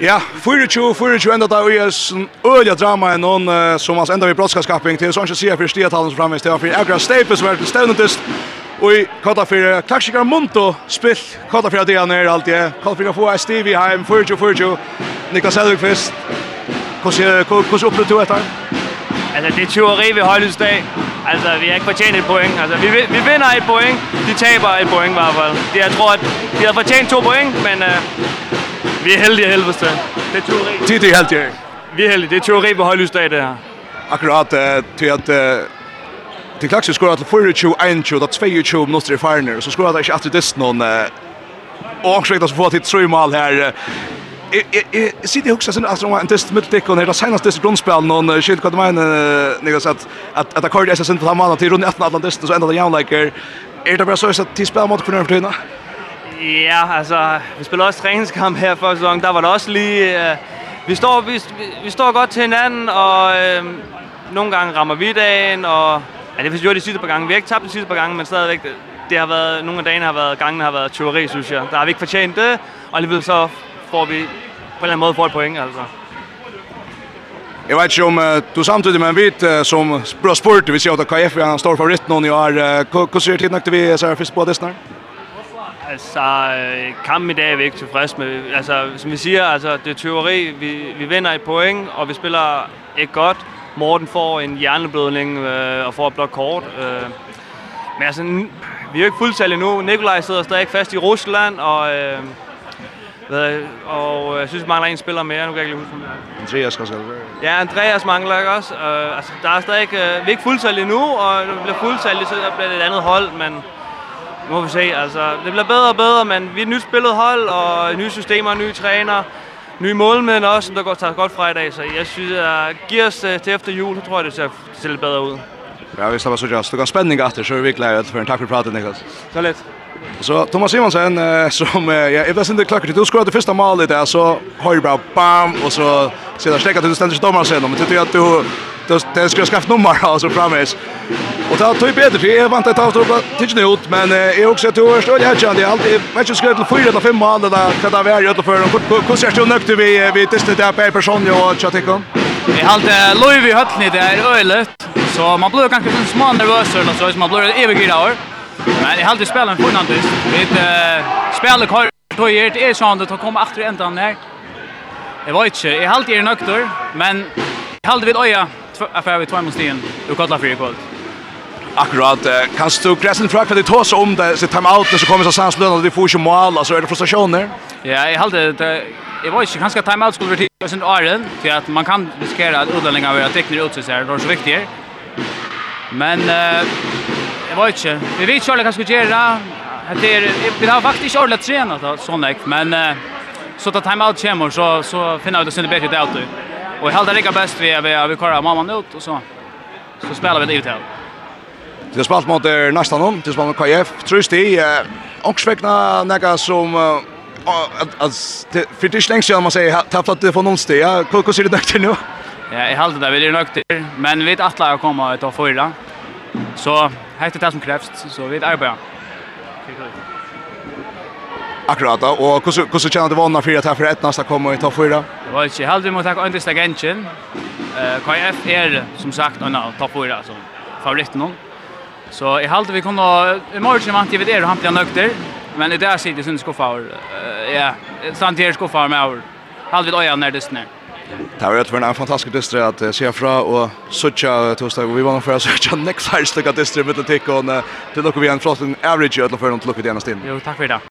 Ja, 24, 24 enda da vi er sånn öliga drama enn noen uh, som hans enda vi brottskapskappning til sånn ikke sier for stiatalen som framvis det var för Agra Staples som er til stevnetist og i kata för klassiker Monto spill kata för det er allt det kata för få Stevie heim 24 24 Niklas Hedvigqvist Hvordan hvordan du etter Altså det er teori ved Højlys dag. Altså vi har ikke fortjent et point. Altså vi vi vinder et point. De taber et point i hvert fald. De, jeg tror at de har fortjent to point, men uh, Vi er heldige helvede. Det er teori. Det er heldige. Vi er heldige. Det er teori på højlysdag, det her. Akkurat, uh, til at uh, til klaks jeg skorer til 24, 21, da 22 minutter i farner, så skorer jeg ikke alltid dist noen uh, ångsrekt å få til tre mål her. Jeg sitter og husker sin at en test mitt tikk, og det senest dist grunnspill, noen skilt hva du mener, Niklas, at, at, at akkord er skal på den mannen til rundt 18 Atlantis så enda det jævnleikere. Er det bare så at de spiller mot hverandre for tiden? Ja, altså, vi spiller også træningskamp her for sæsonen. Der var det også lige... Øh, vi, står, vi, vi står godt til hinanden, og øh, nogle gange rammer vi dagen, og... Ja, det har vi gjort de sidste par gange. Vi har ikke tabt de sidste par gange, men stadigvæk... Det, det har været, nogle af dagene har været, gangene har været teori, synes jeg. Der har vi ikke fortjent det, og alligevel så får vi på en eller anden måde får et point, altså. Jeg vet ikke om uh, du samtidig med en vit uh, som bra sport, vi ser at KF er en stor favoritt nå, i år. Uh, Hur ser det nok när vi ser først på det snart? Altså, kampen i dag er vi ikke tilfreds med. Altså, som vi siger, altså, det er teori. Vi, vi vinder et point, og vi spiller ikke godt. Morten får en hjerneblødning øh, og får et blot kort. Øh. Men altså, vi er jo ikke fuldtallige nu. Nikolaj sidder stadig fast i Rusland, og... Øh, Hvad, og jeg synes, vi mangler en spiller mere. Nu kan jeg ikke lige huske, Andreas også. Ja, Andreas mangler ikke også. Øh, altså, der er stadig, øh, vi er ikke fuldtallige nu, og når vi bliver fuldtallige, så bliver det et andet hold, men må vi se. Altså, det bliver bedre og bedre, men vi er et nyt spillet hold, og nye systemer, nye træner, nye målmænd også, som der går, tager godt fra i dag. Så jeg synes, at giver os til efter jul, så tror jeg, det ser, ser lidt bedre ud. Ja, vi slapper så just. Det går spænding efter, så er vi glade for en tak for pratet, Niklas. Så lidt. Så Thomas Simonsen, som ja, jeg blev inte klakker til, du skår det første målet där så højre bare bam, og så sidder stekket til du stender til dommeren sen, men det jag at du det ska skaffa nummer alltså framvis. Och ta tog bättre för jag vant att ta upp tidigt ut men är också tror att jag kände jag alltid matchen skulle till fyra eller fem mål där kan det vara ute för. Hur ser du nökt vi vi testar det på person och chatikon. Jag hade Louis i höllen det är ölet så man blir kanske en små nervös eller så man blir evig grå. Men jag hade spelat en fantastisk. Vi spelar kort då är det är sånt att komma efter ändan där. Jag vet inte, jag har alltid är nöktor, men jag har alltid vid öja affär vi två mot stien och kallar för ikväll. Akkurat, kan du gräsen för det det så om det så time out så kommer så sans lönen och det får ju mål alltså är det frustrationer. Ja, jag hade det jag var inte ganska time out skulle vara till sen för att man kan riskera att utlänningar vara tekniker ut så här då så viktigt. Men eh jag var inte. Vi vet ju alla kanske göra det är vi har faktiskt ordlat tränat sån men så att time out kommer så så finner vi det sen bättre ut. Och jag det det bäst vi vi vi kör mamman ut och så så spelar vi det ut här. Det har spalt mot nästan någon, det spelar mot KF. Tröst i Oxvegna näga som att för det är längst jag man säger tappat det från någonstans. Ja, hur ser det där nu? Ja, jag håller det vi är nökter, men vi vet att lära komma ut ta fyra, Så heter det som krävs så vi arbetar. Akkurat, og hvordan kjenner du vannet for at her for ett nästa kommer i topp 4? Det var ikke heldig mot takk Øndis Dagenchen. KF er, som sagt, en av topp 4, altså favoritten hon. Så jeg heldig vi kunne, i morgen vant jeg vid er, og han nøkter. Men i dag sitter jeg sin skuffa, ja, sant her skuffa med over. Heldig vi øya nær dystene. Det var utvärna en fantastisk dystre att se fra och söka torsdag vi var nog för att söka next här stycka dystre med det tick och till och vi en flott average att i alla fall inte lucka det Jo tack för det.